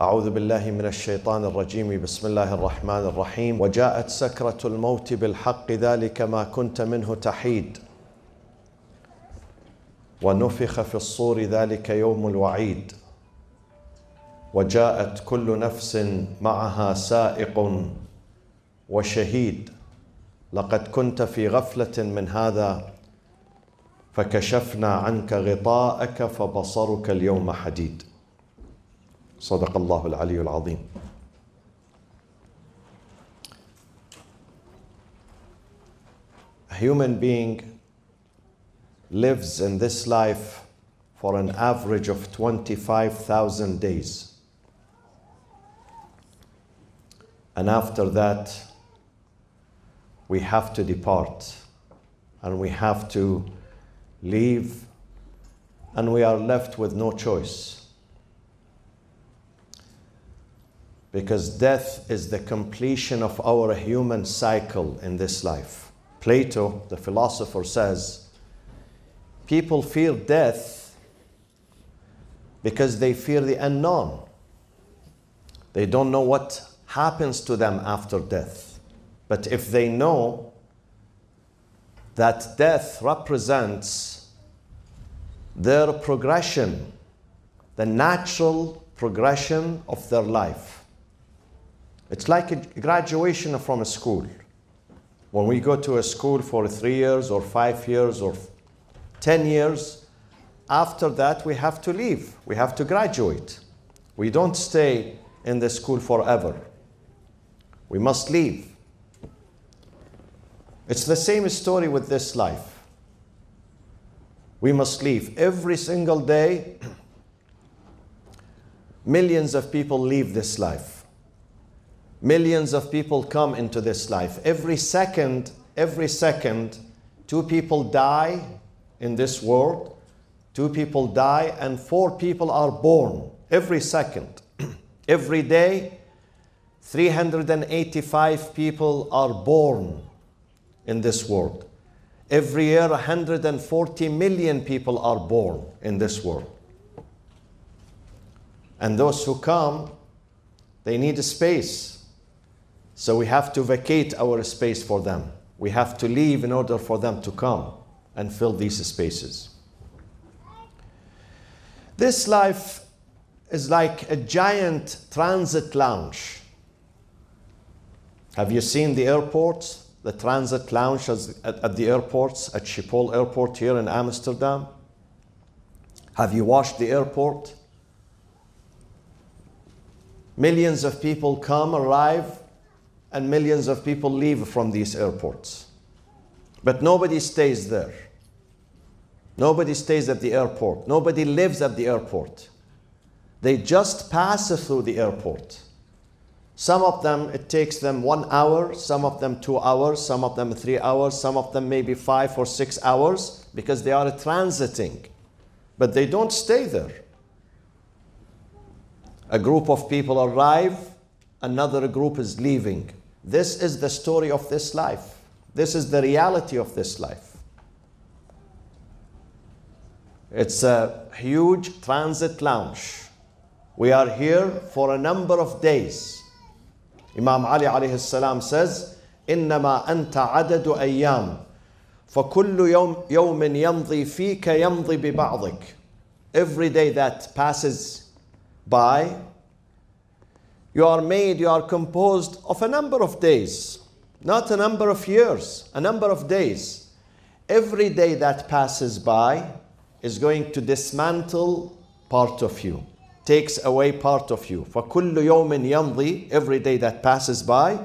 أعوذ بالله من الشيطان الرجيم. بسم الله الرحمن الرحيم. وجاءت سكرة الموت بالحق ذلك ما كنت منه تحيد. ونفخ في الصور ذلك يوم الوعيد. وجاءت كل نفس معها سائق وشهيد. لقد كنت في غفلة من هذا فكشفنا عنك غطاءك فبصرك اليوم حديد. صدق الله العلي العظيم A human being lives in this life for an average of 25,000 days. And after that, we have to depart and we have to leave, and we are left with no choice. Because death is the completion of our human cycle in this life. Plato, the philosopher, says people fear death because they fear the unknown. They don't know what happens to them after death. But if they know that death represents their progression, the natural progression of their life. It's like a graduation from a school. When we go to a school for three years or five years or 10 years, after that we have to leave. We have to graduate. We don't stay in the school forever. We must leave. It's the same story with this life. We must leave. Every single day, millions of people leave this life. Millions of people come into this life. Every second, every second, two people die in this world, two people die, and four people are born every second. every day, 385 people are born in this world. Every year, 140 million people are born in this world. And those who come, they need a space. So we have to vacate our space for them. We have to leave in order for them to come and fill these spaces. This life is like a giant transit lounge. Have you seen the airports? the transit lounge at, the airports, at Schiphol Airport here in Amsterdam? Have you watched the airport? Millions of people come, arrive, and millions of people leave from these airports. But nobody stays there. Nobody stays at the airport. Nobody lives at the airport. They just pass through the airport. Some of them, it takes them one hour, some of them two hours, some of them three hours, some of them maybe five or six hours because they are transiting. But they don't stay there. A group of people arrive, another group is leaving. This is the story of this life. This is the reality of this life. It's a huge transit lounge. We are here for a number of days. Imam Ali alayhi salam says, إنما أنت عدد أيام فكل يوم يوم يمضي فيك يمضي ببعضك. Every day that passes by, you are made, you are composed of a number of days, not a number of years, a number of days. Every day that passes by is going to dismantle part of you takes away part of you. فَكُلُّ يَوْمٍ يَمْضِي Every day that passes by,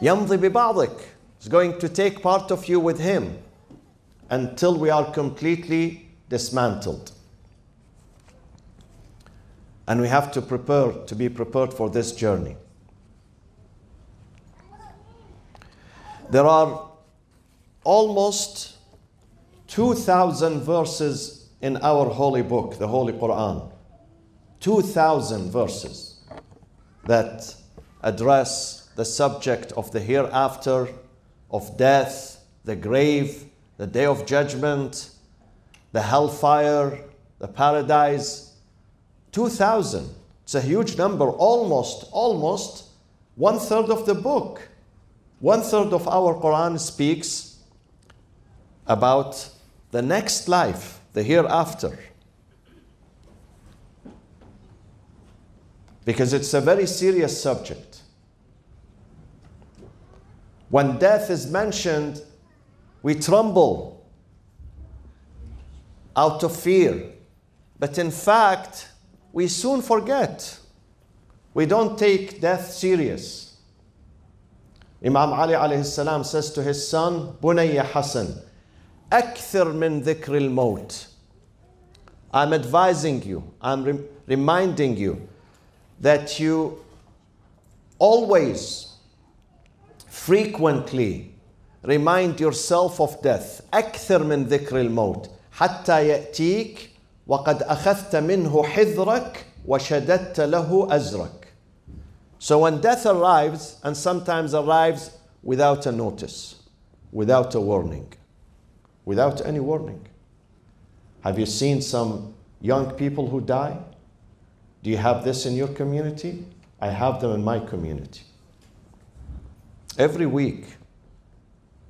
يَمْضِي بِبَعْضِك is going to take part of you with him until we are completely dismantled. And we have to prepare to be prepared for this journey. There are almost 2,000 verses in our holy book, the Holy Quran. 2,000 verses that address the subject of the hereafter, of death, the grave, the day of judgment, the hellfire, the paradise. 2,000. It's a huge number, almost, almost one third of the book. One third of our Quran speaks about the next life, the hereafter. Because it's a very serious subject. When death is mentioned, we tremble out of fear. But in fact, we soon forget. We don't take death serious. Imam Ali alayhi salam says to his son, Bunayya Hassan, أكثر من ذكر الموت. I'm advising you, I'm re- reminding you that you always, frequently remind yourself of death. أكثر من ذكر الموت حتى يأتيك وقد أخذت منه حذرك وشددت له أزرك. So when death arrives, and sometimes arrives without a notice, without a warning, without any warning. Have you seen some young people who die? Do you have this in your community? I have them in my community. Every week,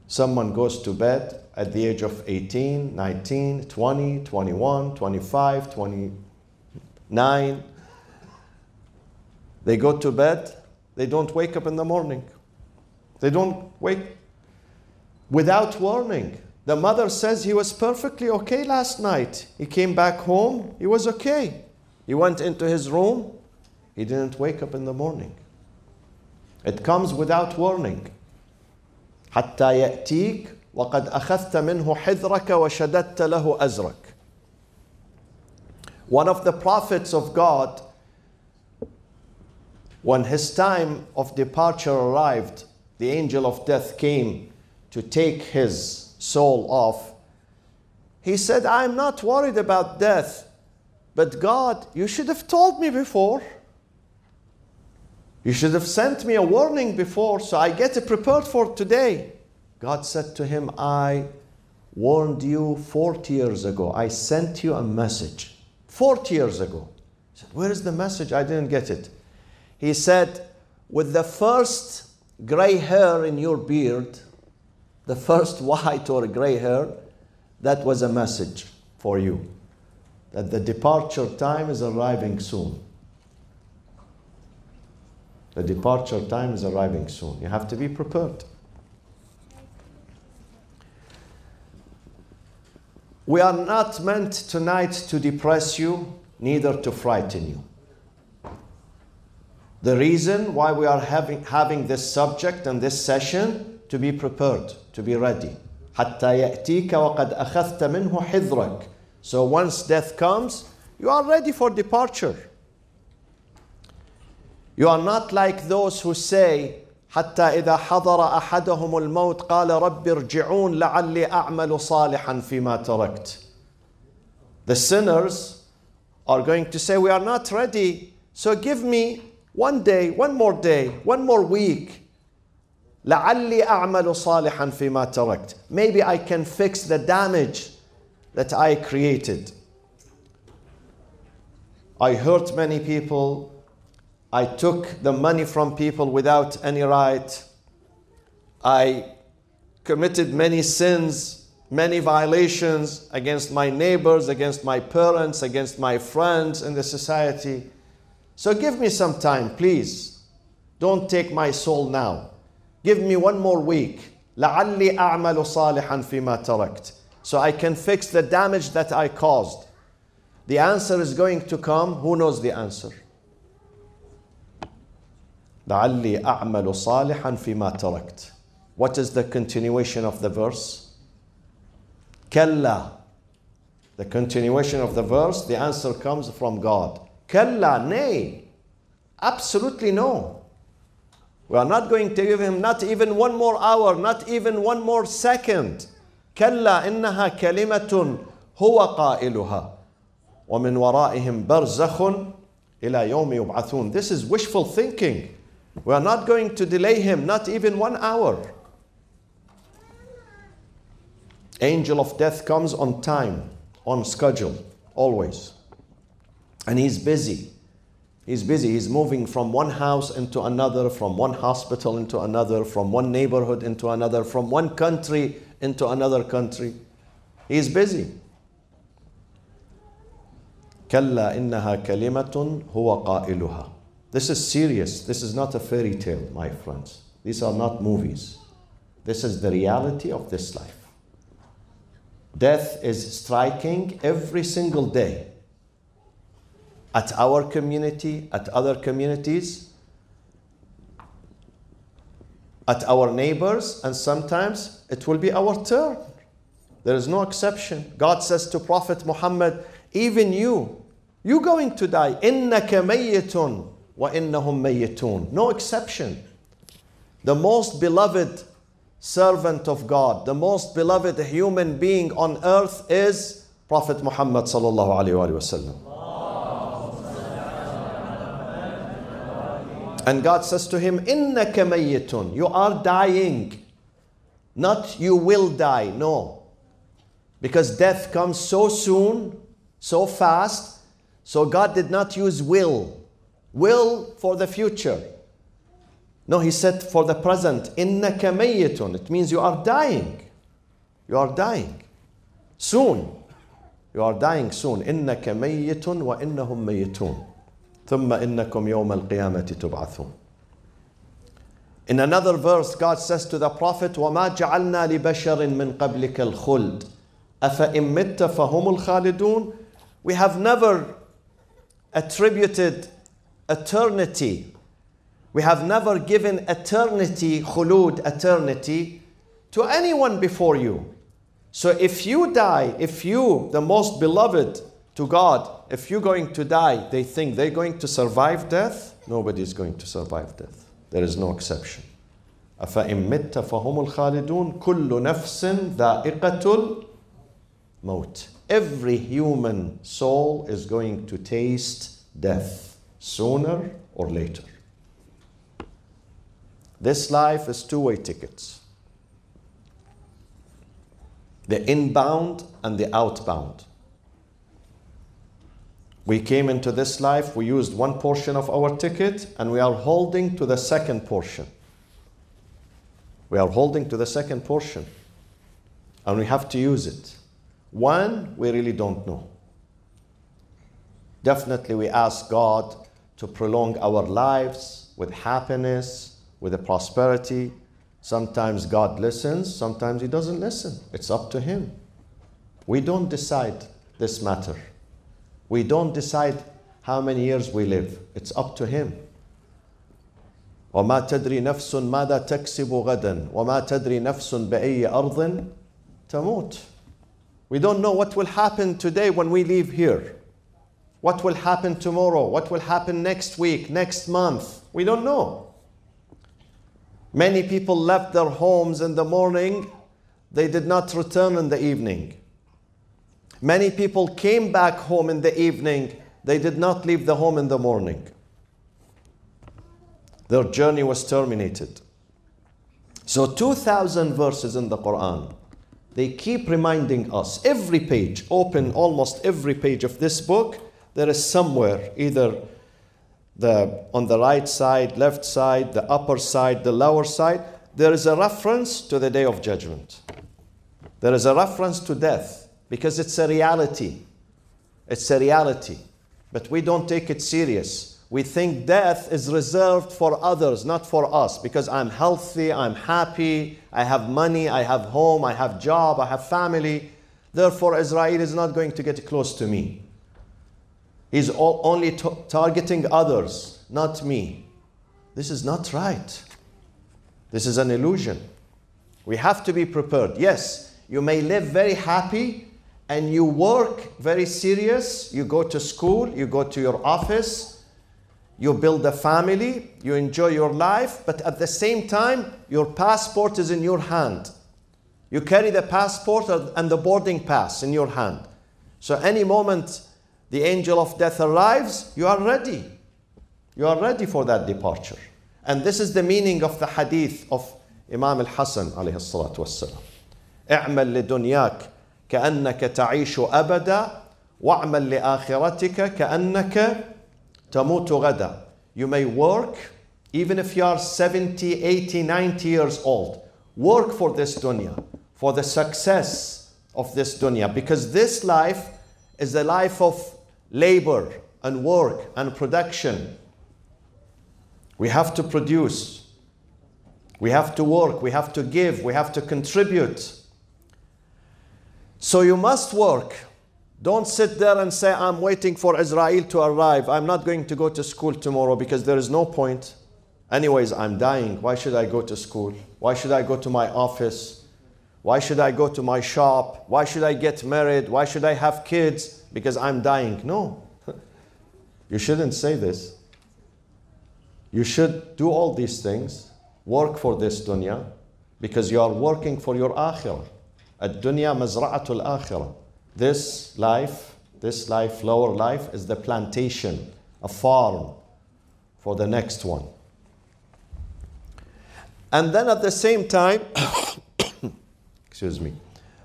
someone goes to bed at the age of 18, 19, 20, 21, 25, 29. They go to bed, they don't wake up in the morning. They don't wake without warning. The mother says he was perfectly okay last night. He came back home, he was okay. He went into his room, he didn't wake up in the morning. It comes without warning. حتى يأتيك وقد أخذت منه حذرك وشددت له أزرك. One of the prophets of God, when his time of departure arrived, the angel of death came to take his soul off. He said, I'm not worried about death, but God, you should have told me before. You should have sent me a warning before so I get prepared for today. God said to him, I warned you 40 years ago. I sent you a message 40 years ago. He said, Where is the message? I didn't get it. He said, With the first gray hair in your beard, the first white or gray hair, that was a message for you that the departure time is arriving soon. The departure time is arriving soon. You have to be prepared. We are not meant tonight to depress you, neither to frighten you. The reason why we are having, having this subject and this session to be prepared, to be ready. حتى يأتيك وقد أخذت منه حذرك. So once death comes, you are ready for departure. You are not like those who say, حتى إذا حضر أحدهم الموت قال رب ارجعون لعلي أعمل صالحا فيما تركت. The sinners are going to say, We are not ready, so give me one day, one more day, one more week. لعلي أعمل صالحا فيما تركت. Maybe I can fix the damage that I created. I hurt many people. I took the money from people without any right. I committed many sins, many violations against my neighbors, against my parents, against my friends in the society. So give me some time, please. Don't take my soul now. Give me one more week. لعلي أعمل صالحا فيما تركت. So I can fix the damage that I caused. The answer is going to come. Who knows the answer? لعلي أعمل صالحا فيما تركت. What is the continuation of the verse? كلا. The continuation of the verse, the answer comes from God. كلا, nay. Absolutely no. We are not going to give him not even one more hour, not even one more second. كلا إنها كلمة هو قائلها ومن ورائهم برزخ إلى يوم يبعثون. This is wishful thinking. We are not going to delay him, not even one hour. Angel of death comes on time, on schedule, always. And he's busy. He's busy. He's moving from one house into another, from one hospital into another, from one neighborhood into another, from one country into another country. He's busy. كلا إنها كلمة هو قائلها. This is serious. This is not a fairy tale, my friends. These are not movies. This is the reality of this life. Death is striking every single day at our community, at other communities, at our neighbors, and sometimes it will be our turn. There is no exception. God says to Prophet Muhammad, even you, you going to die. إِنَّكَ مَيِّتٌ وَإِنَّهُمْ مَيِّتُونَ No exception. The most beloved servant of God, the most beloved human being on earth is Prophet Muhammad sallallahu alaihi wasallam. And God says to him, إِنَّكَ مَيِّتٌ You are dying. Not you will die, no. Because death comes so soon, so fast, so God did not use will. Will for the future. No, he said for the present, إِنَّكَ مَيِّتٌ It means you are dying. You are dying. Soon. You are dying soon. إِنَّكَ مَيِّتٌ وَإِنَّهُمْ مَيِّتُونَ ثم إنكم يوم القيامة تبعثون. In another verse, God says to the Prophet, وَمَا جَعَلْنَا لِبَشَرٍ مِّن قَبْلِكَ الْخُلْدِ أَفَإِن مِتَّ فَهُمُ الْخَالِدُونَ We have never attributed eternity. We have never given eternity, khulud, eternity, to anyone before you. So if you die, if you, the most beloved to God, if you're going to die, they think they're going to survive death? Nobody is going to survive death. There is no exception. أفإن مت فهم الخالدون كل نفس ذائقة الموت. Every human soul is going to taste death sooner or later. This life is two-way tickets. The inbound and the outbound. We came into this life, we used one portion of our ticket, and we are holding to the second portion. We are holding to the second portion, and we have to use it. One, we really don't know. Definitely, we ask God to prolong our lives with happiness, with the prosperity. Sometimes God listens, sometimes He doesn't listen. It's up to Him. We don't decide this matter. We don't decide how many years we live. It's up to Him. وما تدري نفس ماذا تكسب غدا وما تدري نفس بأي أرض تموت. We don't know what will happen today when we leave here. What will happen tomorrow? What will happen next week, next month? We don't know. Many people left their homes in the morning, they did not return in the evening. Many people came back home in the evening, they did not leave the home in the morning. Their journey was terminated. So, 2,000 verses in the Quran, they keep reminding us every page, open almost every page of this book, there is somewhere either the, on the right side, left side, the upper side, the lower side, there is a reference to the day of judgment. There is a reference to death because it's a reality. It's a reality. But we don't take it serious. We think death is reserved for others, not for us, because I'm healthy, I'm happy, I have money, I have home, I have job, I have family. Therefore, Izra'il is not going to get close to me. He's all, only targeting others, not me. This is not right. This is an illusion. We have to be prepared. Yes, you may live very happy and you work very serious. You go to school, you go to your office, you build a family, you enjoy your life, but at the same time, your passport is in your hand. You carry the passport and the boarding pass in your hand. So, any moment the angel of death arrives, you are ready. You are ready for that departure. And this is the meaning of the hadith of Imam al-Hasan عليه الصلاة والسلام. اعمل لدنياك كأنك تعيش أبدا وَعْمَلْ لِآخِرَتِكَ كَأَنَّكَ تَمُوتُ غَدًا You may work even if you are 70, 80, 90 years old. Work for this dunya, for the success of this dunya, because this life is a life of labor and work and production. We have to produce. We have to work. We have to give. We have to contribute. So you must work. Don't sit there and say, I'm waiting for Izra'il to arrive. I'm not going to go to school tomorrow because there is no point. Anyways, I'm dying. Why should I go to school? Why should I go to my office? Why should I go to my shop? Why should I get married? Why should I have kids? Because I'm dying. No. you shouldn't say this. You should do all these things, work for this dunya, because you are working for your akhirah. Ad-dunya mazra'atul akhirah. This life, this life, lower life, is the plantation, a farm for the next one. And then at the same time, excuse me,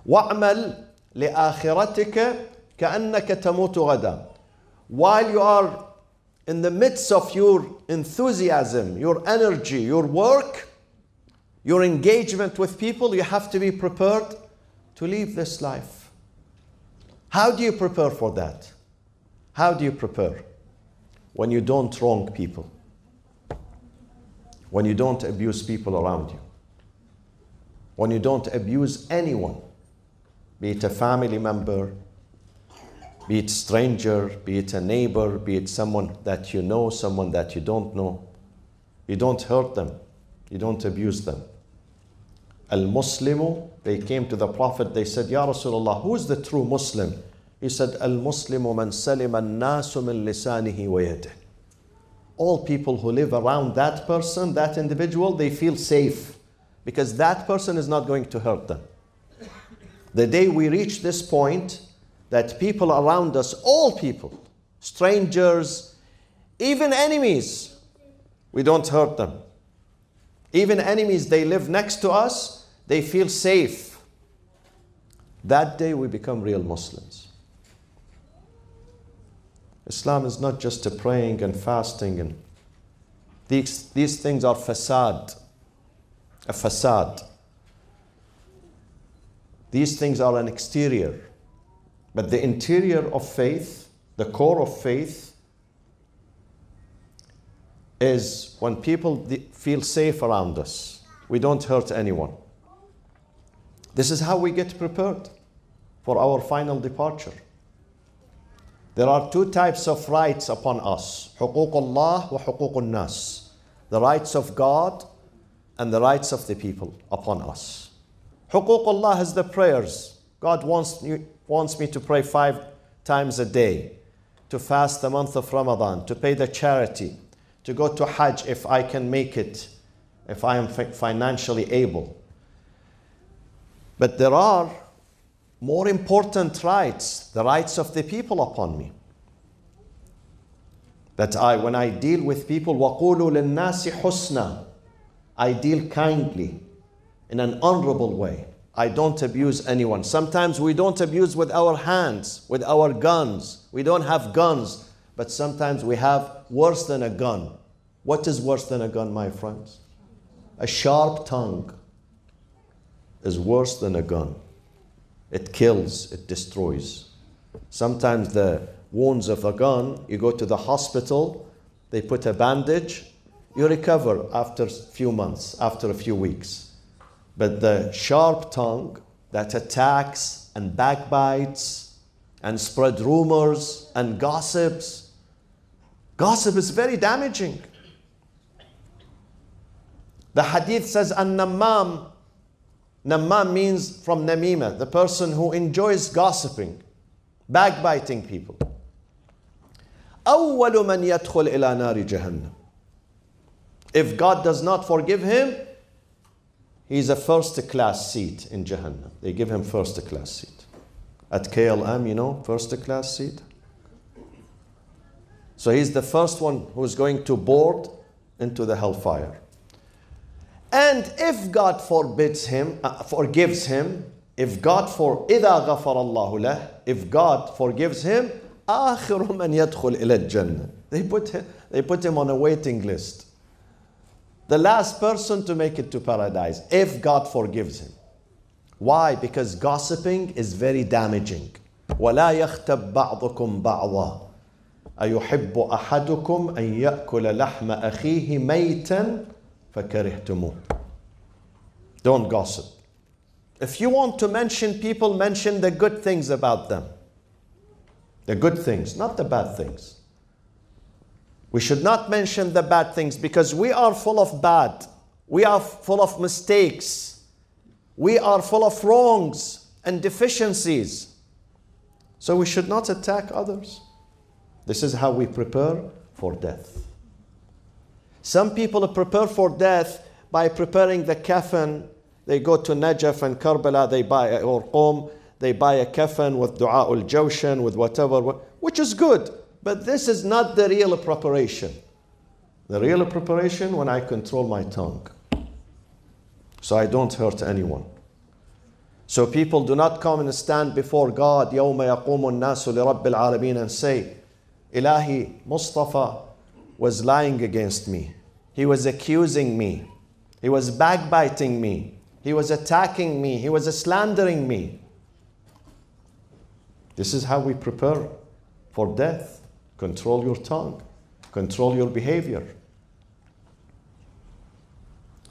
وَعْمَلْ لِآخِرَتِكَ كَأَنَّكَ تَمُوتُ غَدًا While you are in the midst of your enthusiasm, your energy, your work, your engagement with people, you have to be prepared to leave this life. How do you prepare for that? How do you prepare? When you don't wrong people, when you don't abuse people around you, when you don't abuse anyone, be it a family member, be it stranger, be it a neighbor, be it someone that you know, someone that you don't know. You don't hurt them, you don't abuse them. Al Muslimu, they came to the Prophet, they said, Ya Rasulullah, who is the true Muslim? He said, Al Muslimu man salim al nasu min lisanihi wa yadih. All people who live around that person, that individual, they feel safe because that person is not going to hurt them. The day we reach this point, that people around us, all people, strangers, even enemies, we don't hurt them. Even enemies, they live next to us, they feel safe. That day we become real Muslims. Islam is not just a praying and fasting and these, these things are facade, a facade. These things are an exterior. But the interior of faith, the core of faith, is when people feel safe around us. We don't hurt anyone. This is how we get prepared for our final departure. There are two types of rights upon us حقوق الله وحقوق الناس the rights of God and the rights of the people upon us. حقوق Allah is the prayers. God wants you, wants me to pray five times a day, to fast the month of Ramadan, to pay the charity, to go to Hajj if I can make it, if I am financially able. But there are more important rights, the rights of the people upon me. That I, when I deal with people, وَقُولُوا لِلنَّاسِ حُسْنًا I deal kindly, in an honorable way. I don't abuse anyone. Sometimes we don't abuse with our hands, with our guns. We don't have guns, but sometimes we have worse than a gun. What is worse than a gun, my friends? A sharp tongue is worse than a gun. It kills, it destroys. Sometimes the wounds of a gun, you go to the hospital, they put a bandage, you recover after a few months, after a few weeks. But the sharp tongue that attacks and backbites and spread rumors and gossips, gossip is very damaging. The hadith says, An Nammam, Nammam means from Namima, the person who enjoys gossiping, backbiting people. أول من يدخل إلى نار جهنم. If God does not forgive him, He's a first class seat in Jahannam. They give him first class seat. At KLM, you know, first class seat. So he's the first one who's going to board into the hellfire. And if God forbids him, uh, forgives him, if God for إذا غفر الله له if God forgives him آخر من يدخل إلى الجنة they put him, they put him on a waiting list the last person to make it to paradise if God forgives him why because gossiping is very damaging ولا يختب بعضكم بعضا أيحب أحدكم أن يأكل لحم أخيه ميتا فكرهتموه Don't gossip. If you want to mention people, mention the good things about them. The good things, not the bad things. We should not mention the bad things because we are full of bad. We are full of mistakes. We are full of wrongs and deficiencies. So we should not attack others. This is how we prepare for death. Some people prepare for death by preparing the coffin. They go to Najaf and Karbala, they buy, or Qom, they buy a coffin with dua ul jawshan, with whatever, which is good. But this is not the real preparation. The real preparation when I control my tongue. So I don't hurt anyone. So people do not come and stand before God يوم يقوم الناس لرب العالمين and say, Ilahi, Mustafa was lying against me. He was accusing me. He was backbiting me. He was attacking me. He was slandering me. This is how we prepare for death. Control your tongue, control your behavior.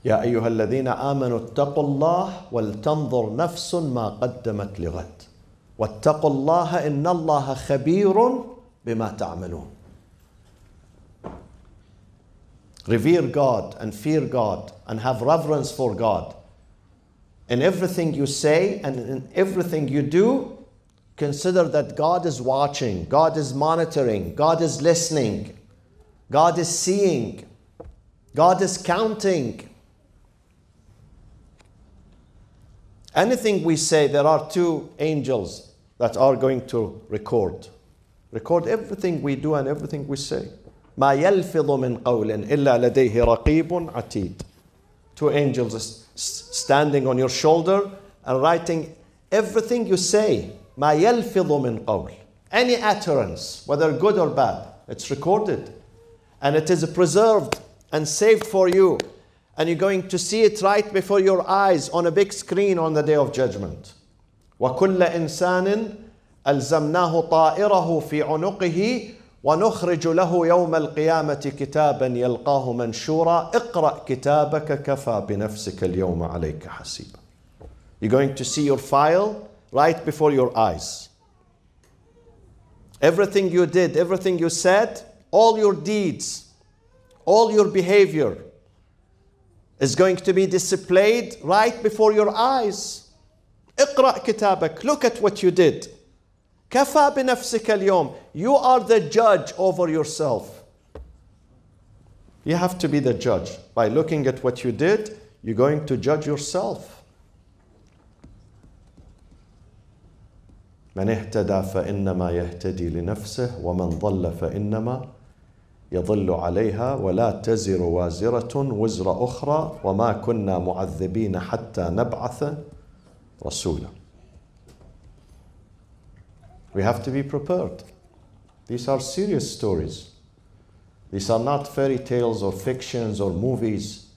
يا أيها الذين آمنوا اتقوا الله ولتنظر نفس ما قدمت لغد واتقوا الله إن الله خبير بما تعملون Revere God and fear God and have reverence for God. In everything you say and in everything you do, consider that God is watching, God is monitoring, God is listening, God is seeing, God is counting. Anything we say, there are two angels that are going to record. Record everything we do and everything we say. ما يلفظ من قول إلا لديه رقيب عتيد. Two angels standing on your shoulder and writing everything you say. ما يلفظ من قول. Any utterance, whether good or bad, it's recorded. And it is preserved and saved for you. And you're going to see it right before your eyes on a big screen on the day of judgment. وكل إنسان ألزمناه طائره في عنقه ونخرج له يوم القيامة كتابا يلقاه منشورا اقرأ كتابك كفى بنفسك اليوم عليك حسيبا You're going to see your file right before your eyes. Everything you did, everything you said, all your deeds, all your behavior is going to be displayed right before your eyes. اقرأ كتابك, look at what you did. كفى بنفسك اليوم you are the judge over yourself you have to be the judge by looking at what you did you're going to judge yourself من اهتدى فانما يهتدي لنفسه ومن ضل فانما يضل عليها ولا تزر وازره وزر أخرى وما كنا معذبين حتى نبعث رسولا We have to be prepared. These are serious stories. These are not fairy tales or fictions or movies.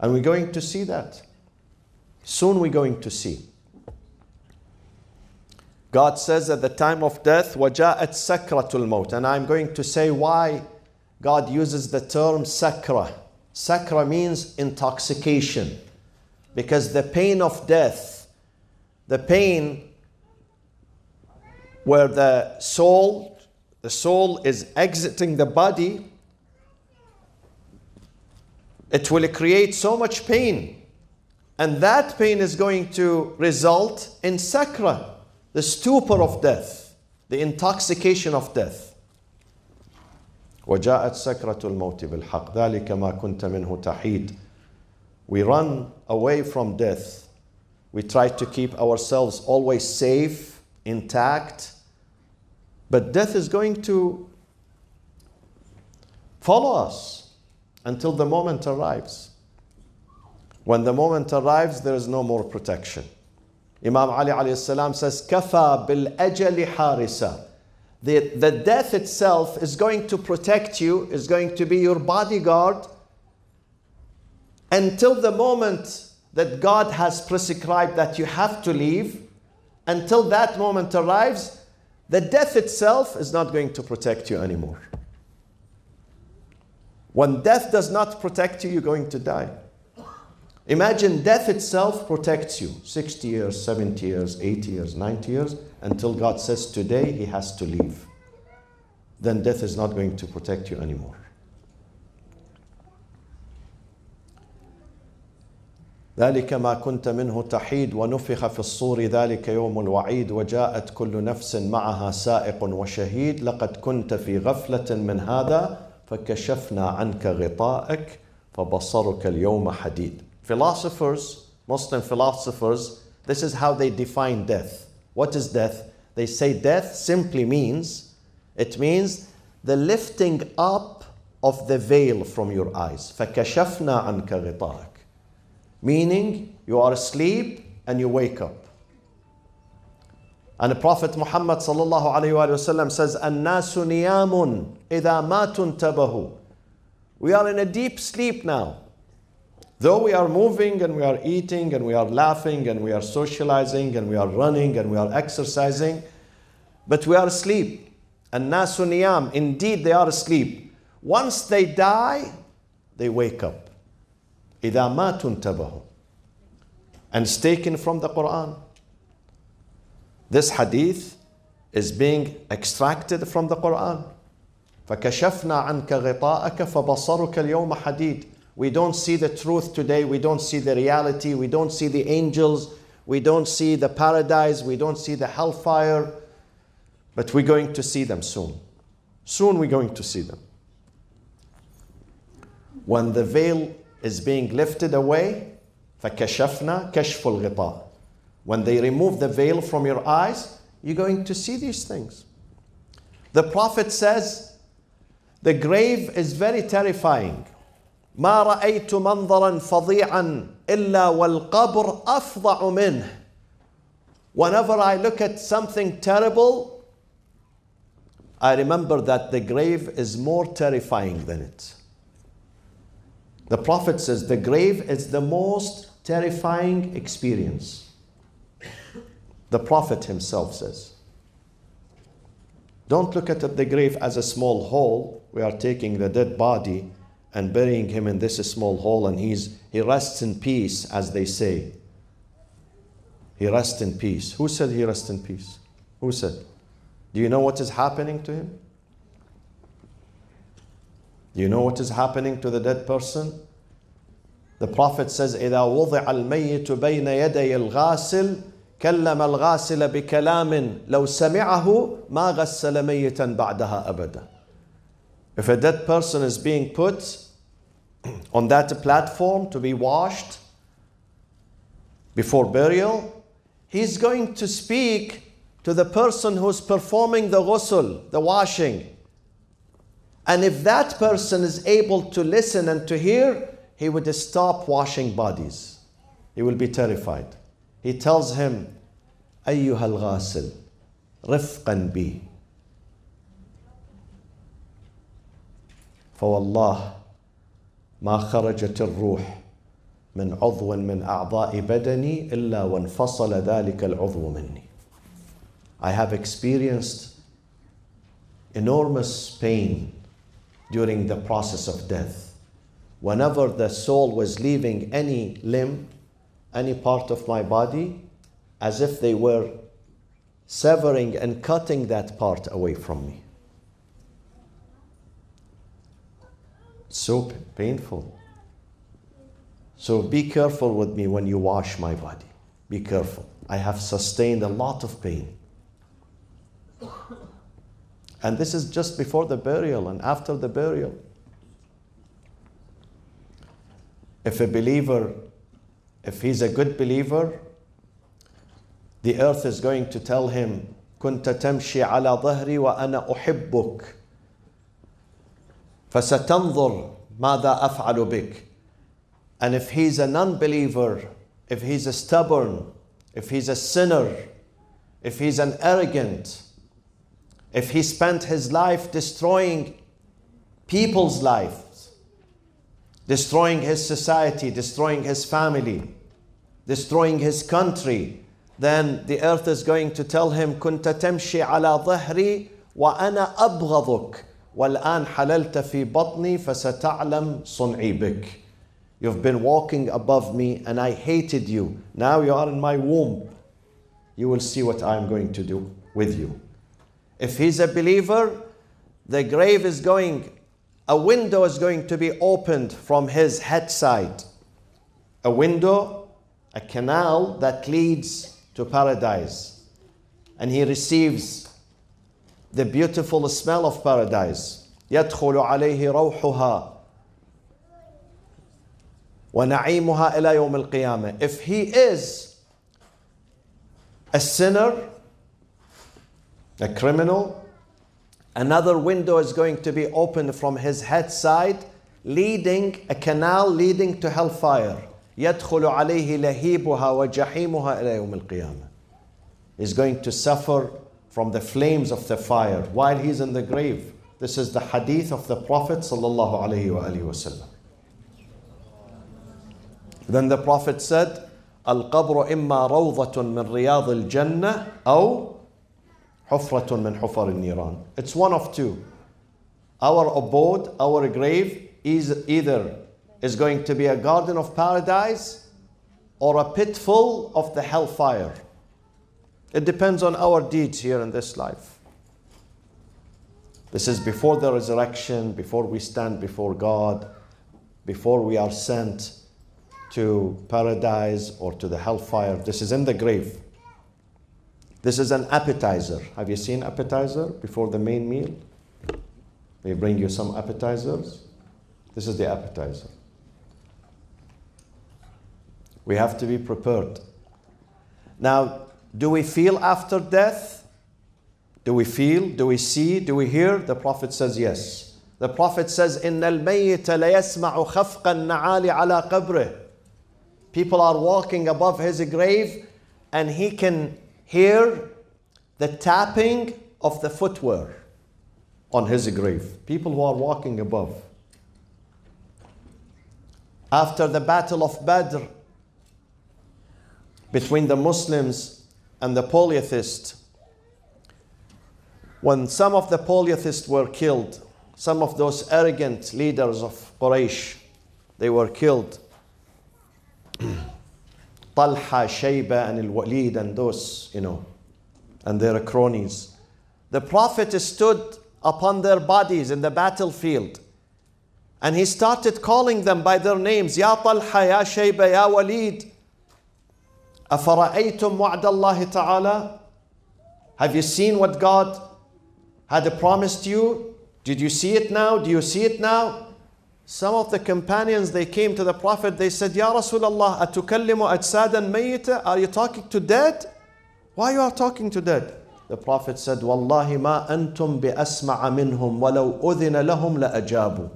And we're going to see that. Soon we're going to see. God says at the time of death, وَجَاءَتْ سَكْرَةُ الْمَوْتِ And I'm going to say why God uses the term sakra. Sakra means intoxication. Because the pain of death, the pain where the soul, the soul is exiting the body, it will create so much pain. And that pain is going to result in sakra, the stupor of death, the intoxication of death. وجاءت سكرة الموت بالحق ذلك ما كنت منه تحيد We run away from death. We try to keep ourselves always safe, intact, but death is going to follow us until the moment arrives. When the moment arrives, there is no more protection. Imam Ali alayhi says, Kafa bil ajali harisa. The, the death itself is going to protect you, is going to be your bodyguard until the moment that God has prescribed that you have to leave. Until that moment arrives, the death itself is not going to protect you anymore. When death does not protect you, you're going to die. Imagine death itself protects you 60 years, 70 years, 80 years, 90 years, until God says today he has to leave. Then death is not going to protect you anymore. ذلك ما كنت منه تحيد ونفخ في الصور ذلك يوم الوعيد وجاءت كل نفس معها سائق وشهيد لقد كنت في غفلة من هذا فكشفنا عنك غطاءك فبصرك اليوم حديد Philosophers, Muslim philosophers, this is how they define death. What is death? They say death simply means, it means the lifting up of the veil from your eyes. فكشفنا عنك غطاءك meaning you are asleep and you wake up. And the Prophet Muhammad sallallahu alayhi wa sallam says, "An-nasu niyamun idha matun tabahu." We are in a deep sleep now. Though we are moving and we are eating and we are laughing and we are socializing and we are running and we are exercising, but we are asleep. An-nasu niyam, indeed they are asleep. Once they die, they wake up. إذا ما تنتبهوا and it's taken from the Quran. This hadith is being extracted from the Quran. فكشفنا عنك غطاءك فبصرك اليوم حديد. We don't see the truth today. We don't see the reality. We don't see the angels. We don't see the paradise. We don't see the hellfire. But we're going to see them soon. Soon we're going to see them. When the veil is being lifted away, فَكَشَفْنَا كَشْفُ الْغِطَاء When they remove the veil from your eyes, you're going to see these things. The Prophet says, the grave is very terrifying. ما رأيت منظرا فظيعا إلا والقبر أفظع منه. Whenever I look at something terrible, I remember that the grave is more terrifying than it. The Prophet says the grave is the most terrifying experience. The Prophet himself says. Don't look at the grave as a small hole. We are taking the dead body and burying him in this small hole, and he's, he rests in peace, as they say. He rests in peace. Who said he rests in peace? Who said? Do you know what is happening to him? You know what is happening to the dead person? The Prophet says, إذا وضع الميت بين يدي الغاسل كلم الغاسل بكلام لو سمعه ما غسل ميتا بعدها أبدا. If a dead person is being put on that platform to be washed before burial, he's going to speak to the person who's performing the ghusl, the washing. And if that person is able to listen and to hear, he would stop washing bodies. He will be terrified. He tells him, أيها الغاسل رفقا بي فوالله ما خرجت الروح من عضو من أعضاء بدني إلا وانفصل ذلك العضو مني. I have experienced enormous pain during the process of death. Whenever the soul was leaving any limb, any part of my body, as if they were severing and cutting that part away from me. So painful. So be careful with me when you wash my body. Be careful. I have sustained a lot of pain. And this is just before the burial and after the burial. If a believer, if he's a good believer, the earth is going to tell him, كنت تمشي على ظهري وأنا أحبك فستنظر ماذا أفعل بك And if he's a non believer, if he's a stubborn if he's a sinner, if he's an arrogant, if he spent his life destroying people's lives, destroying his society, destroying his family, destroying his country, then the earth is going to tell him كنت تمشي على ظهري وأنا أبغضك والآن حللت في بطني فستعلم صنعي بك You've been walking above me and I hated you. Now you are in my womb. You will see what I'm going to do with you. If he's a believer, the grave is going, a window is going to be opened from his head side. A window, a canal that leads to paradise. And he receives the beautiful smell of paradise. يدخل عليه روحها ونعيمها إلى يوم القيامة. If he is a sinner, a criminal, another window is going to be opened from his head side, leading a canal leading to hellfire. يدخل عليه لهيبها وجحيمها إلى يوم القيامة. He's going to suffer from the flames of the fire while he's in the grave. This is the hadith of the Prophet. Then the Prophet said, Al Qabru imma rawdatun min riyad al Jannah, aw hufratun min hufar al Niran. It's one of two. Our abode, our grave, is either is going to be a garden of paradise or a pit full of the hellfire. It depends on our deeds here in this life. This is before the resurrection, before we stand before God, before we are sent to paradise or to the hellfire. This is in the grave. This is an appetizer. Have you seen appetizer before the main meal? They bring you some appetizers. This is the appetizer. We have to be prepared. Now, do we feel after death? Do we feel? Do we see? Do we hear? The Prophet says yes. The Prophet says, إن الميت ليسمع خفق النعال على قبره. People are walking above his grave and he can hear the tapping of the footwear on his grave. People who are walking above. After the Battle of Badr, between the Muslims and the polytheists, when some of the polytheists were killed, some of those arrogant leaders of Quraysh, they were killed. Talha, Shayba, and Al Walid, and those, you know, and their cronies. The Prophet stood upon their bodies in the battlefield and he started calling them by their names Ya Talha, Ya Shayba, Ya Walid. أفرأيتم وعد الله تعالى Have you seen what God had promised you? Did you see it now? Do you see it now? Some of the companions, they came to the Prophet, they said, Ya Rasulullah, أتكلم أجسادا ميتة? Are you talking to dead? Why you are talking to dead? The Prophet said, والله ما أنتم بأسمع منهم ولو أذن لهم لأجابوا.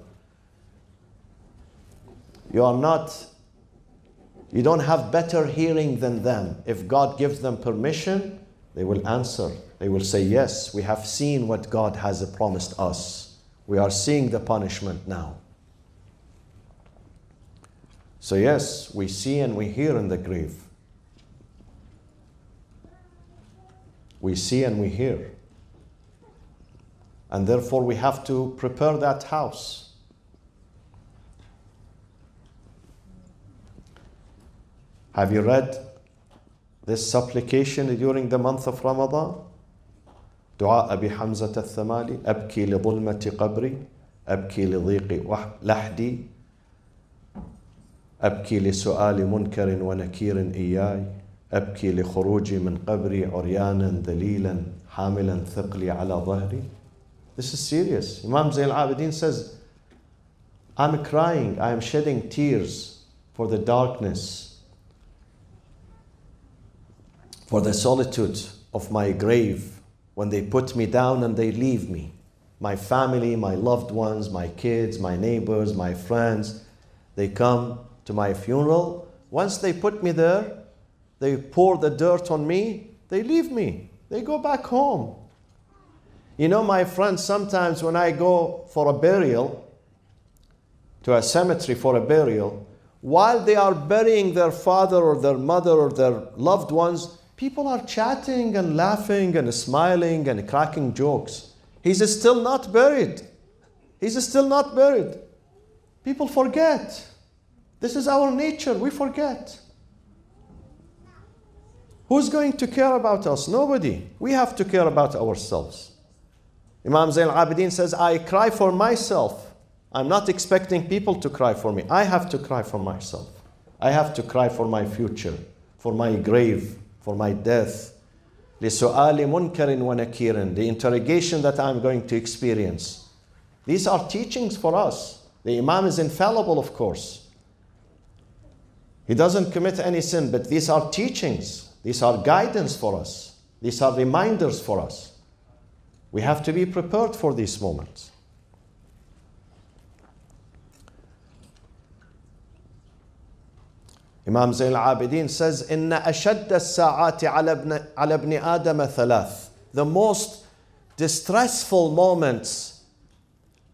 You are not, you don't have better hearing than them. If God gives them permission, they will answer. They will say, Yes, we have seen what God has promised us. We are seeing the punishment now. So, yes, we see and we hear in the grave. We see and we hear. And therefore, we have to prepare that house. Have you read this supplication during the month of Ramadan? دعاء أبي حمزة الثمالي أبكي لظلمة قبري أبكي لضيق لحدي أبكي لسؤال منكر ونكير إياي أبكي لخروجي من قبري عريانا ذليلا حاملا ثقلي على ظهري This is serious. Imam Zayn al-Abidin says, I'm crying, I am shedding tears for the darkness, for the solitude of my grave when they put me down and they leave me. My family, my loved ones, my kids, my neighbors, my friends, they come to my funeral. Once they put me there, they pour the dirt on me, they leave me. They go back home. You know, my friends, sometimes when I go for a burial, to a cemetery for a burial, while they are burying their father or their mother or their loved ones, people are chatting and laughing and smiling and cracking jokes. He's still not buried. He's still not buried. People forget. This is our nature. We forget. Who's going to care about us? Nobody. We have to care about ourselves. Imam Zain al-Abidin says, I cry for myself. I'm not expecting people to cry for me. I have to cry for myself. I have to cry for my future, for my grave, for my death. لسؤال منكر ونكير the interrogation that I'm going to experience. These are teachings for us. The Imam is infallible, of course. He doesn't commit any sin, but these are teachings. These are guidance for us. These are reminders for us. We have to be prepared for these moments. Imam Zayn al-Abidin says, إن أشد الساعات على ابن, على ابن آدم ثلاث. The most distressful moments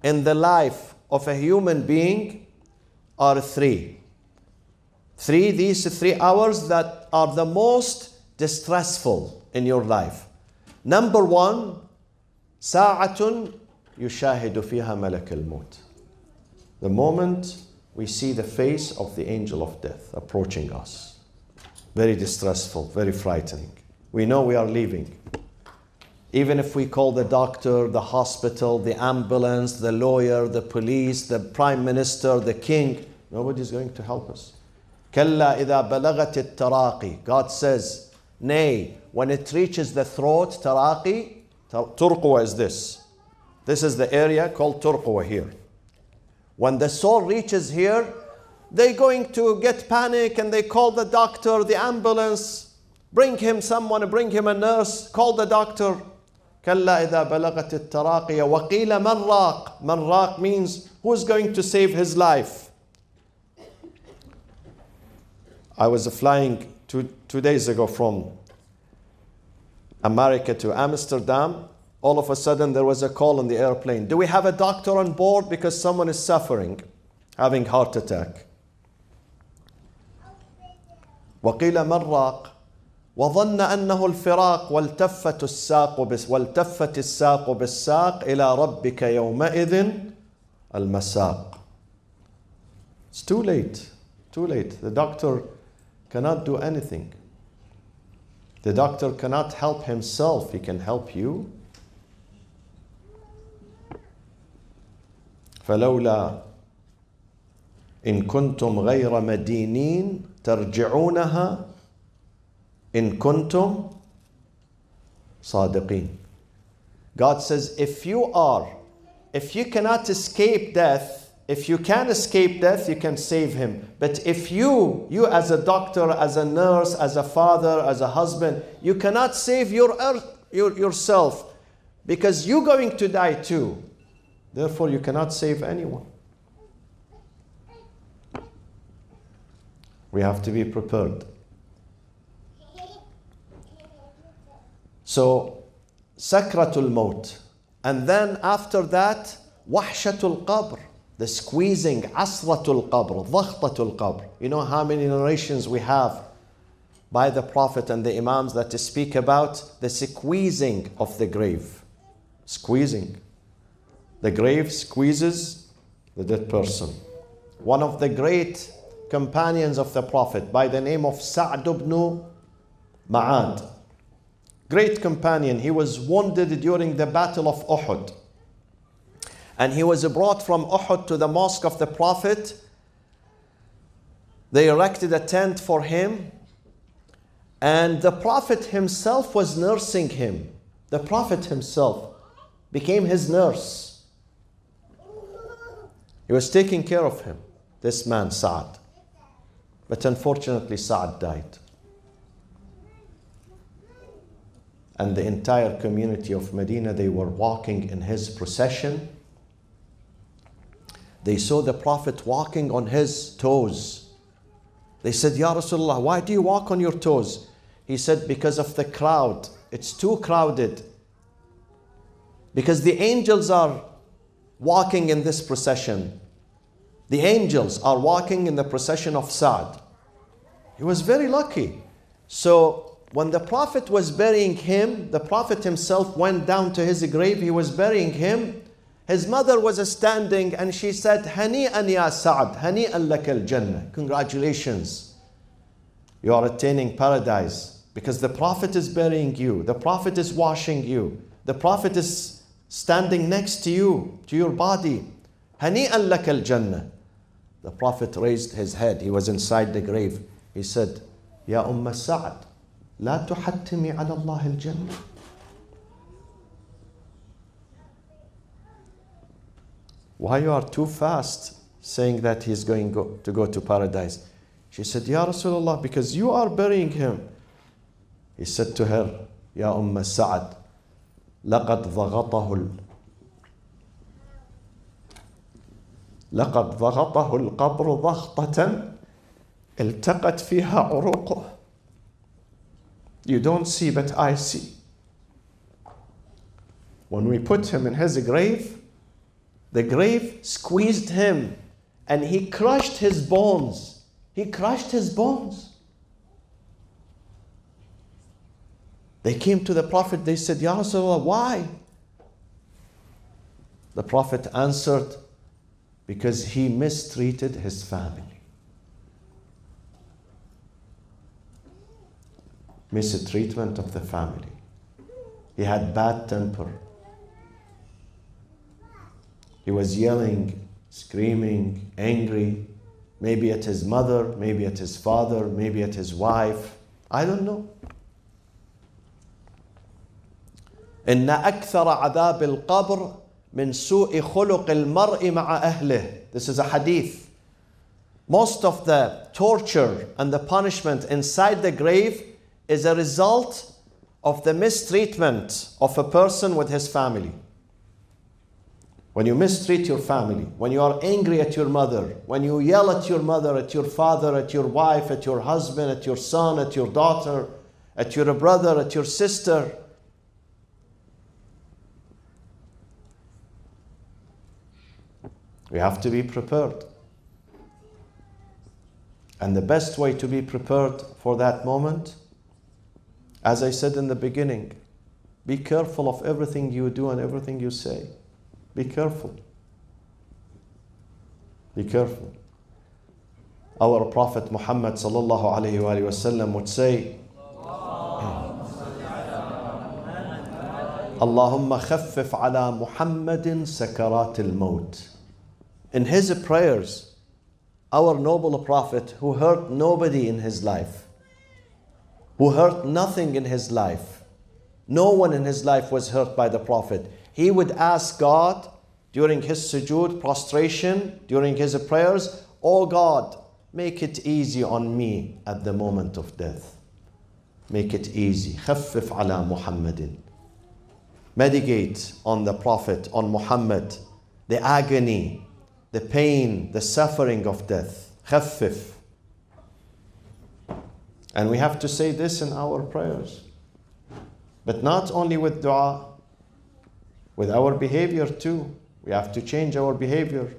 in the life of a human being are three. Three, these three hours that are the most distressful in your life. Number one, ساعة يشاهد فيها ملك الموت. The moment we see the face of the angel of death approaching us. Very distressful, very frightening. We know we are leaving. Even if we call the doctor, the hospital, the ambulance, the lawyer, the police, the prime minister, the king, nobody's going to help us. كلا إذا بلغت التراقي God says, nay, when it reaches the throat, taraqi, turqwa is this. This is the area called turqwa here. When the soul reaches here, they're going to get panic and they call the doctor, the ambulance, bring him someone, bring him a nurse, call the doctor. كلا إذا بلغت التراقي وقيل من راق من راق means who's going to save his life I was flying two, two days ago from America to Amsterdam all of a sudden there was a call on the airplane. Do we have a doctor on board because someone is suffering, having heart attack? وقيل من وظن أنه الفراق والتفت الساق بس والتفت الساق بالساق إلى ربك يومئذ المساق. It's too late. Too late. The doctor cannot do anything. The doctor cannot help himself. He can help you. فلولا إن كنتم غير مدينين ترجعونها إن كنتم صادقين God says if you are if you cannot escape death if you can escape death you can save him but if you you as a doctor as a nurse as a father as a husband you cannot save your earth your, yourself because you're going to die too Therefore, you cannot save anyone. We have to be prepared. So, sakratul maut. And then after that, wahshatul qabr. The squeezing, asratul qabr, dhakhtatul qabr. You know how many narrations we have by the Prophet and the Imams that speak about the squeezing of the grave. Squeezing. The grave squeezes the dead person. One of the great companions of the Prophet by the name of Sa'd ibn Mu'adh. Great companion. He was wounded during the battle of Uhud. And he was brought from Uhud to the mosque of the Prophet. They erected a tent for him. And the Prophet himself was nursing him. The Prophet himself became his nurse. He was taking care of him, this man, Sa'd. But unfortunately, Sa'd died. And the entire community of Medina, they were walking in his procession. They saw the Prophet walking on his toes. They said, Ya Rasulullah, why do you walk on your toes? He said, Because of the crowd. It's too crowded. Because the angels are walking in this procession. The angels are walking in the procession of Sa'd. He was very lucky. So when the Prophet was burying him, the Prophet himself went down to his grave, he was burying him. His mother was standing and she said, Hani'an ya Sa'd, hani'an lak al Jannah. Congratulations. You are attaining paradise because the Prophet is burying you, the Prophet is washing you, the Prophet is standing next to you, to your body. Hani'an lak al Jannah. The Prophet raised his head, he was inside the grave. He said, Ya Umm Sa'd, لا تحتمي على الله الجنة. Why you are too fast saying that he's going go, to go to paradise? She said, Ya Rasulullah, because you are burying him. He said to her, Ya Umm Sa'ad, لقد ضغطه لقد ضغطه القبر ضغطة التقت فيها عروقه You don't see, but I see. When we put him in his grave, the grave squeezed him and he crushed his bones. He crushed his bones. They came to the Prophet, they said, Ya Rasulullah, why? The Prophet answered, Because he mistreated his family. Mistreatment of the family. He had bad temper. He was yelling, screaming, angry, maybe at his mother, maybe at his father, maybe at his wife. I don't know. إن أكثر عذاب القبر من سوء خلق المرء مع أهله. This is a hadith. Most of the torture and the punishment inside the grave is a result of the mistreatment of a person with his family. When you mistreat your family, when you are angry at your mother, when you yell at your mother, at your father, at your wife, at your husband, at your son, at your daughter, at your brother, at your sister, we have to be prepared. And the best way to be prepared for that moment, as I said in the beginning, be careful of everything you do and everything you say. Be careful. Be careful. Our Prophet Muhammad sallallahu alayhi wa sallam would say, اللهم خفف على محمد سكرات الموت. In his prayers, our noble prophet who hurt nobody in his life, who hurt nothing in his life, no one in his life was hurt by the prophet. He would ask God during his sujood, prostration, during his prayers, Oh God, make it easy on me at the moment of death. Make it easy. خفف على محمد. Meditate on the Prophet, on Muhammad, the agony, the pain, the suffering of death. خفف. And we have to say this in our prayers. But not only with dua, with our behavior too. We have to change our behavior.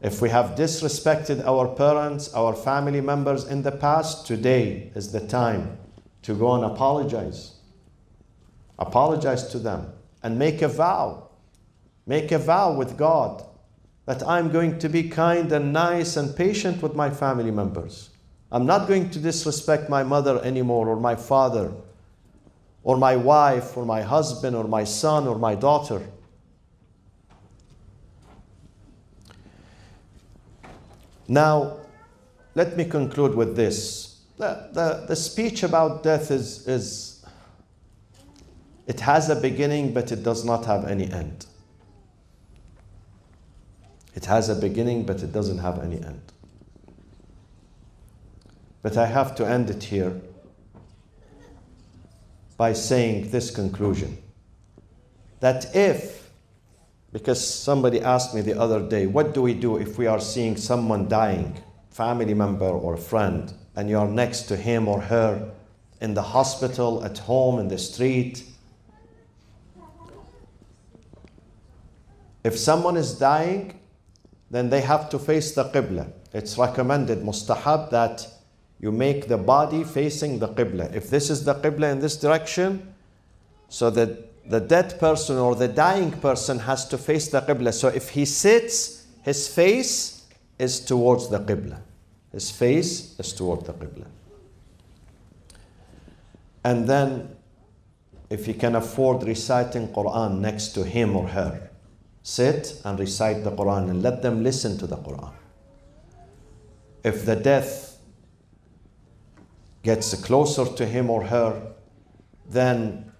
If we have disrespected our parents, our family members in the past, today is the time to go and apologize. Apologize to them and make a vow. Make a vow with God that I'm going to be kind and nice and patient with my family members. I'm not going to disrespect my mother anymore or my father or my wife or my husband or my son or my daughter. Now, let me conclude with this. The, the, the speech about death is, is, it has a beginning, but it does not have any end. It has a beginning, but it doesn't have any end. But I have to end it here by saying this conclusion that if, because somebody asked me the other day, what do we do if we are seeing someone dying family member or friend and you're next to him or her in the hospital, at home, in the street, if someone is dying, then they have to face the Qibla. It's recommended, mustahab, that you make the body facing the Qibla. If this is the Qibla in this direction, so that the dead person or the dying person has to face the Qibla. So if he sits, his face is towards the Qibla. His face is toward the Qibla. And then, if he can afford reciting Quran next to him or her, sit and recite the Quran and let them listen to the Quran. If the death gets closer to him or her, then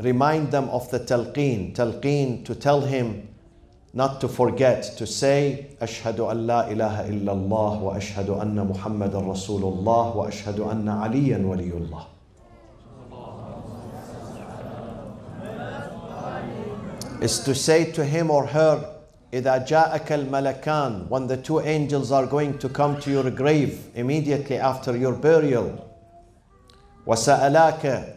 remind them of the talqeen. Talqeen to tell him not to forget to say أشهد أن لا إله إلا الله وأشهد أن محمد رسول الله وأشهد أن عليا ولي الله is to say to him or her إذا جاءك الملكان when the two angels are going to come to your grave immediately after your burial وسألاك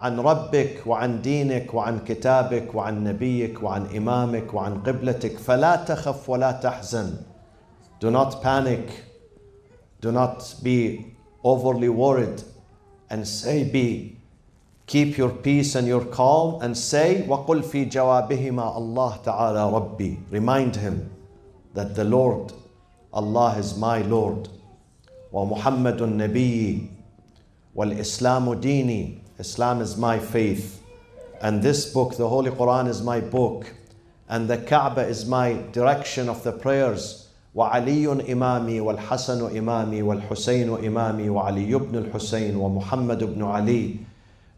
عن ربك وعن دينك وعن كتابك وعن نبيك وعن إمامك وعن قبلتك فلا تخف ولا تحزن Do not panic Do not be overly worried and say be keep your peace and your calm and say وقل في جوابهما الله تعالى ربي remind him that the Lord Allah is my Lord ومحمد النبي والإسلام ديني Islam is my faith and this book the Holy Quran is my book and the Kaaba is my direction of the prayers وعلي إمامي والحسن إمامي والحسين إمامي وعلي بن الحسين ومحمد بن علي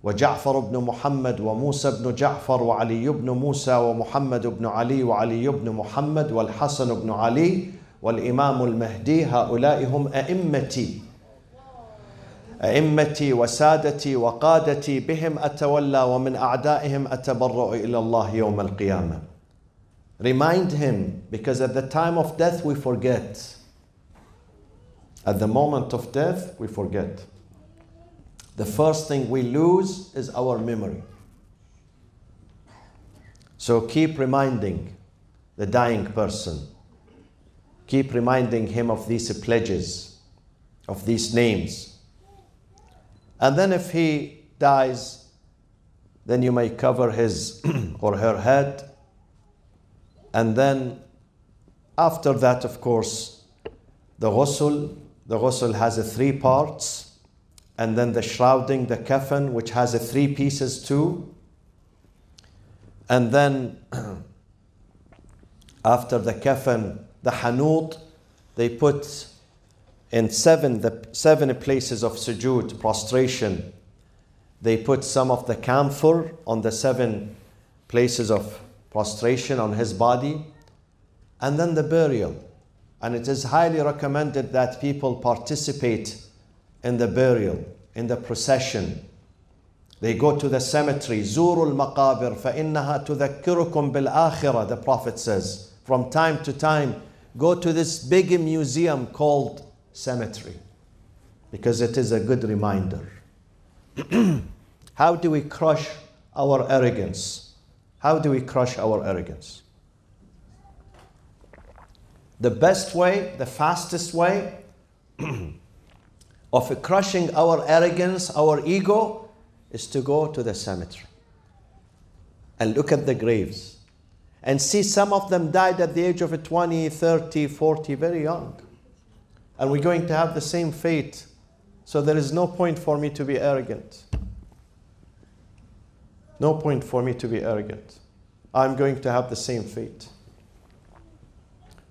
وجعفر بن محمد وموسى بن جعفر وعلي بن موسى ومحمد بن علي وعلي بن محمد والحسن بن علي والإمام المهدي هؤلاء هم أئمتي أئمتي وسادتي وقادتي بهم أتولى ومن أعدائهم أتبرأ إلى الله يوم القيامة Remind him because at the time of death we forget. At the moment of death we forget. The first thing we lose is our memory. So keep reminding the dying person, keep reminding him of these pledges, of these names. And then if he dies, then you may cover his or her head. And then after that, of course, the ghusl, the ghusl has three parts and then the shrouding, the kafan, which has a three pieces too. And then after the kafan, the hanut, they put in seven the seven places of sujood, prostration. They put some of the camphor on the seven places of prostration on his body, and then the burial. And it is highly recommended that people participate in the burial, in the procession. They go to the cemetery. زوروا المقابر فإنها تذكركم بالآخرة, the Prophet says. From time to time, go to this big museum called cemetery because it is a good reminder. How do we crush our arrogance? How do we crush our arrogance? The best way, the fastest way, of crushing our arrogance, our ego, is to go to the cemetery and look at the graves and see some of them died at the age of 20, 30, 40, very young. And we're going to have the same fate. So there is no point for me to be arrogant. No point for me to be arrogant. I'm going to have the same fate.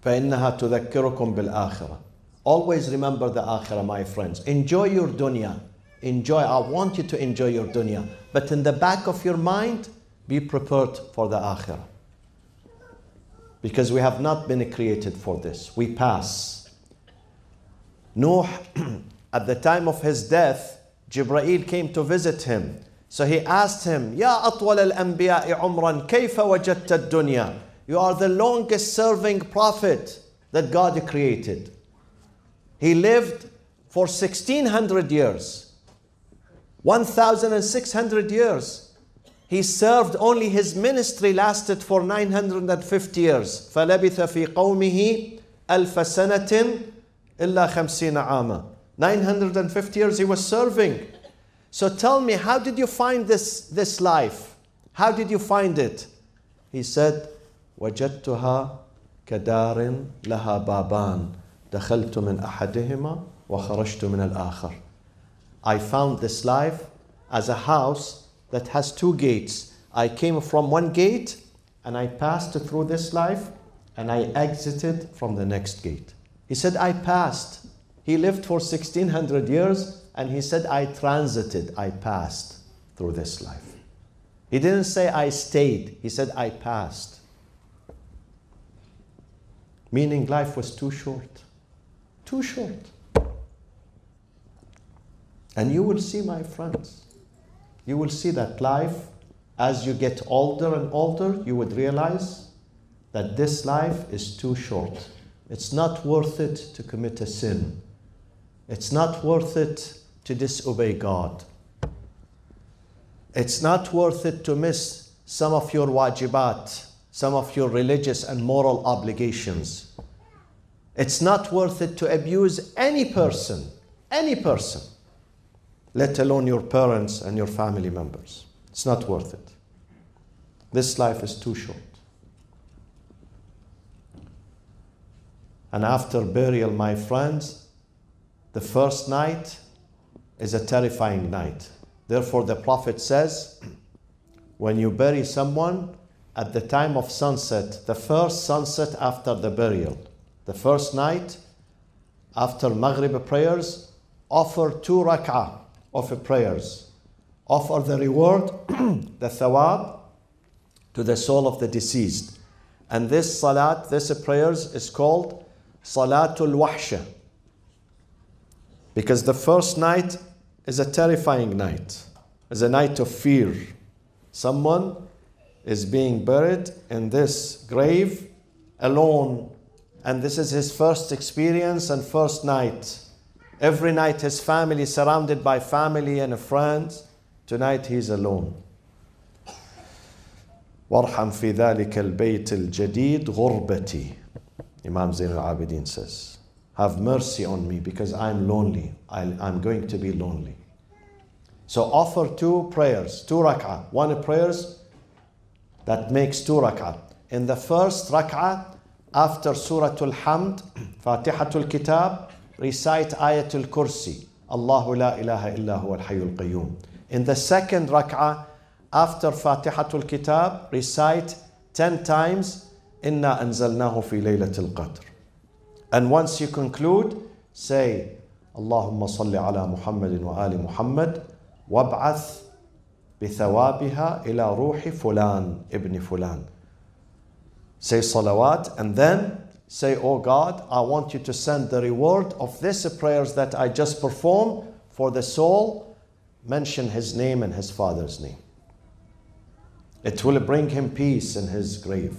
فإنها تذكركم بالآخرة Always remember the akhirah, my friends. Enjoy your dunya. Enjoy. I want you to enjoy your dunya. But in the back of your mind, be prepared for the akhirah. Because we have not been created for this. We pass. Nuh, at the time of his death, Jibreel came to visit him. So he asked him, Ya atwal al-anbiya'i umran, kayfa wajadta dunya? You are the longest serving prophet that God created. He lived for 1600 years, 1600 years. He served only his ministry lasted for 950 years. فلبث في قومه ألف سنة إلا خمسين عاما. 950 years he was serving. So tell me, how did you find this, this life? How did you find it? He said, وجدتها كدار لها بابان دخلت من أحدهما وخرجت من الآخر. I found this life as a house that has two gates. I came from one gate and I passed through this life and I exited from the next gate. He said, I passed. He lived for 1600 years and he said, I transited, I passed through this life. He didn't say, I stayed. He said, I passed. Meaning life was too short. Too short. And you will see, my friends, you will see that life, as you get older and older, you would realize that this life is too short. It's not worth it to commit a sin. It's not worth it to disobey God. It's not worth it to miss some of your wajibat, some of your religious and moral obligations. It's not worth it to abuse any person, any person, let alone your parents and your family members. It's not worth it. This life is too short. And after burial, my friends, the first night is a terrifying night. Therefore, the Prophet says, when you bury someone at the time of sunset, the first sunset after the burial, the first night after Maghrib prayers, offer two rak'ah of prayers. Offer the reward, the thawab, to the soul of the deceased. And this salat, this prayers is called Salatul Wahsha. Because the first night is a terrifying night, is a night of fear. Someone is being buried in this grave alone, and this is his first experience and first night. Every night his family is surrounded by family and friends. Tonight he's alone. وارحم في ذلك البيت الجديد غربتي Imam Zain al-Abidin says have mercy on me because I'm lonely i am going to be lonely so offer two prayers two rak'ah one prayers that makes two rak'ah in the first rak'ah after Surah Al-Hamd, Fatiha Al-Kitab, recite Ayatul Kursi, Allahu la ilaha illa huwa al-hayyul qayyum. In the second rak'ah, after Fatiha Al-Kitab, recite 10 times Inna إنا أنزلناه في ليلة القدر. And once you conclude, say Allahumma اللهم صل على محمد وآل محمد وابعث بثوابها ila روح fulan ابن fulan. Say salawat and then say, Oh God, I want you to send the reward of this prayers that I just performed for the soul. Mention his name and his father's name. It will bring him peace in his grave.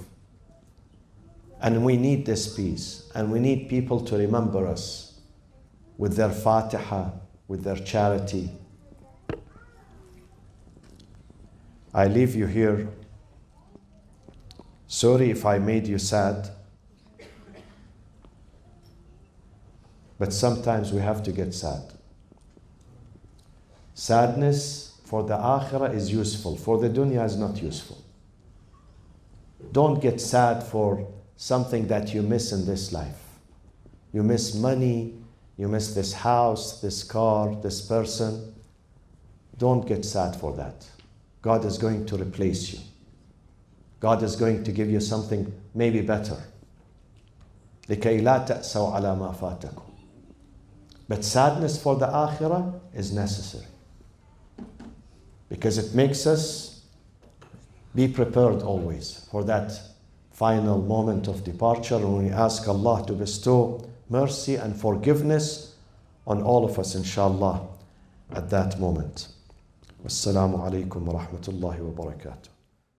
And we need this peace. And we need people to remember us with their fatiha, with their charity. I leave you here. Sorry if I made you sad. But sometimes we have to get sad. Sadness for the akhirah is useful, for the dunya is not useful. Don't get sad for something that you miss in this life. You miss money, you miss this house, this car, this person. Don't get sad for that. God is going to replace you. God is going to give you something maybe better. لكي لا تأسوا على ما فاتكم. But sadness for the akhirah is necessary because it makes us be prepared always for that final moment of departure when we ask Allah to bestow mercy and forgiveness on all of us, inshallah, at that moment. Wassalamu alaikum wa rahmatullahi wa barakatuh.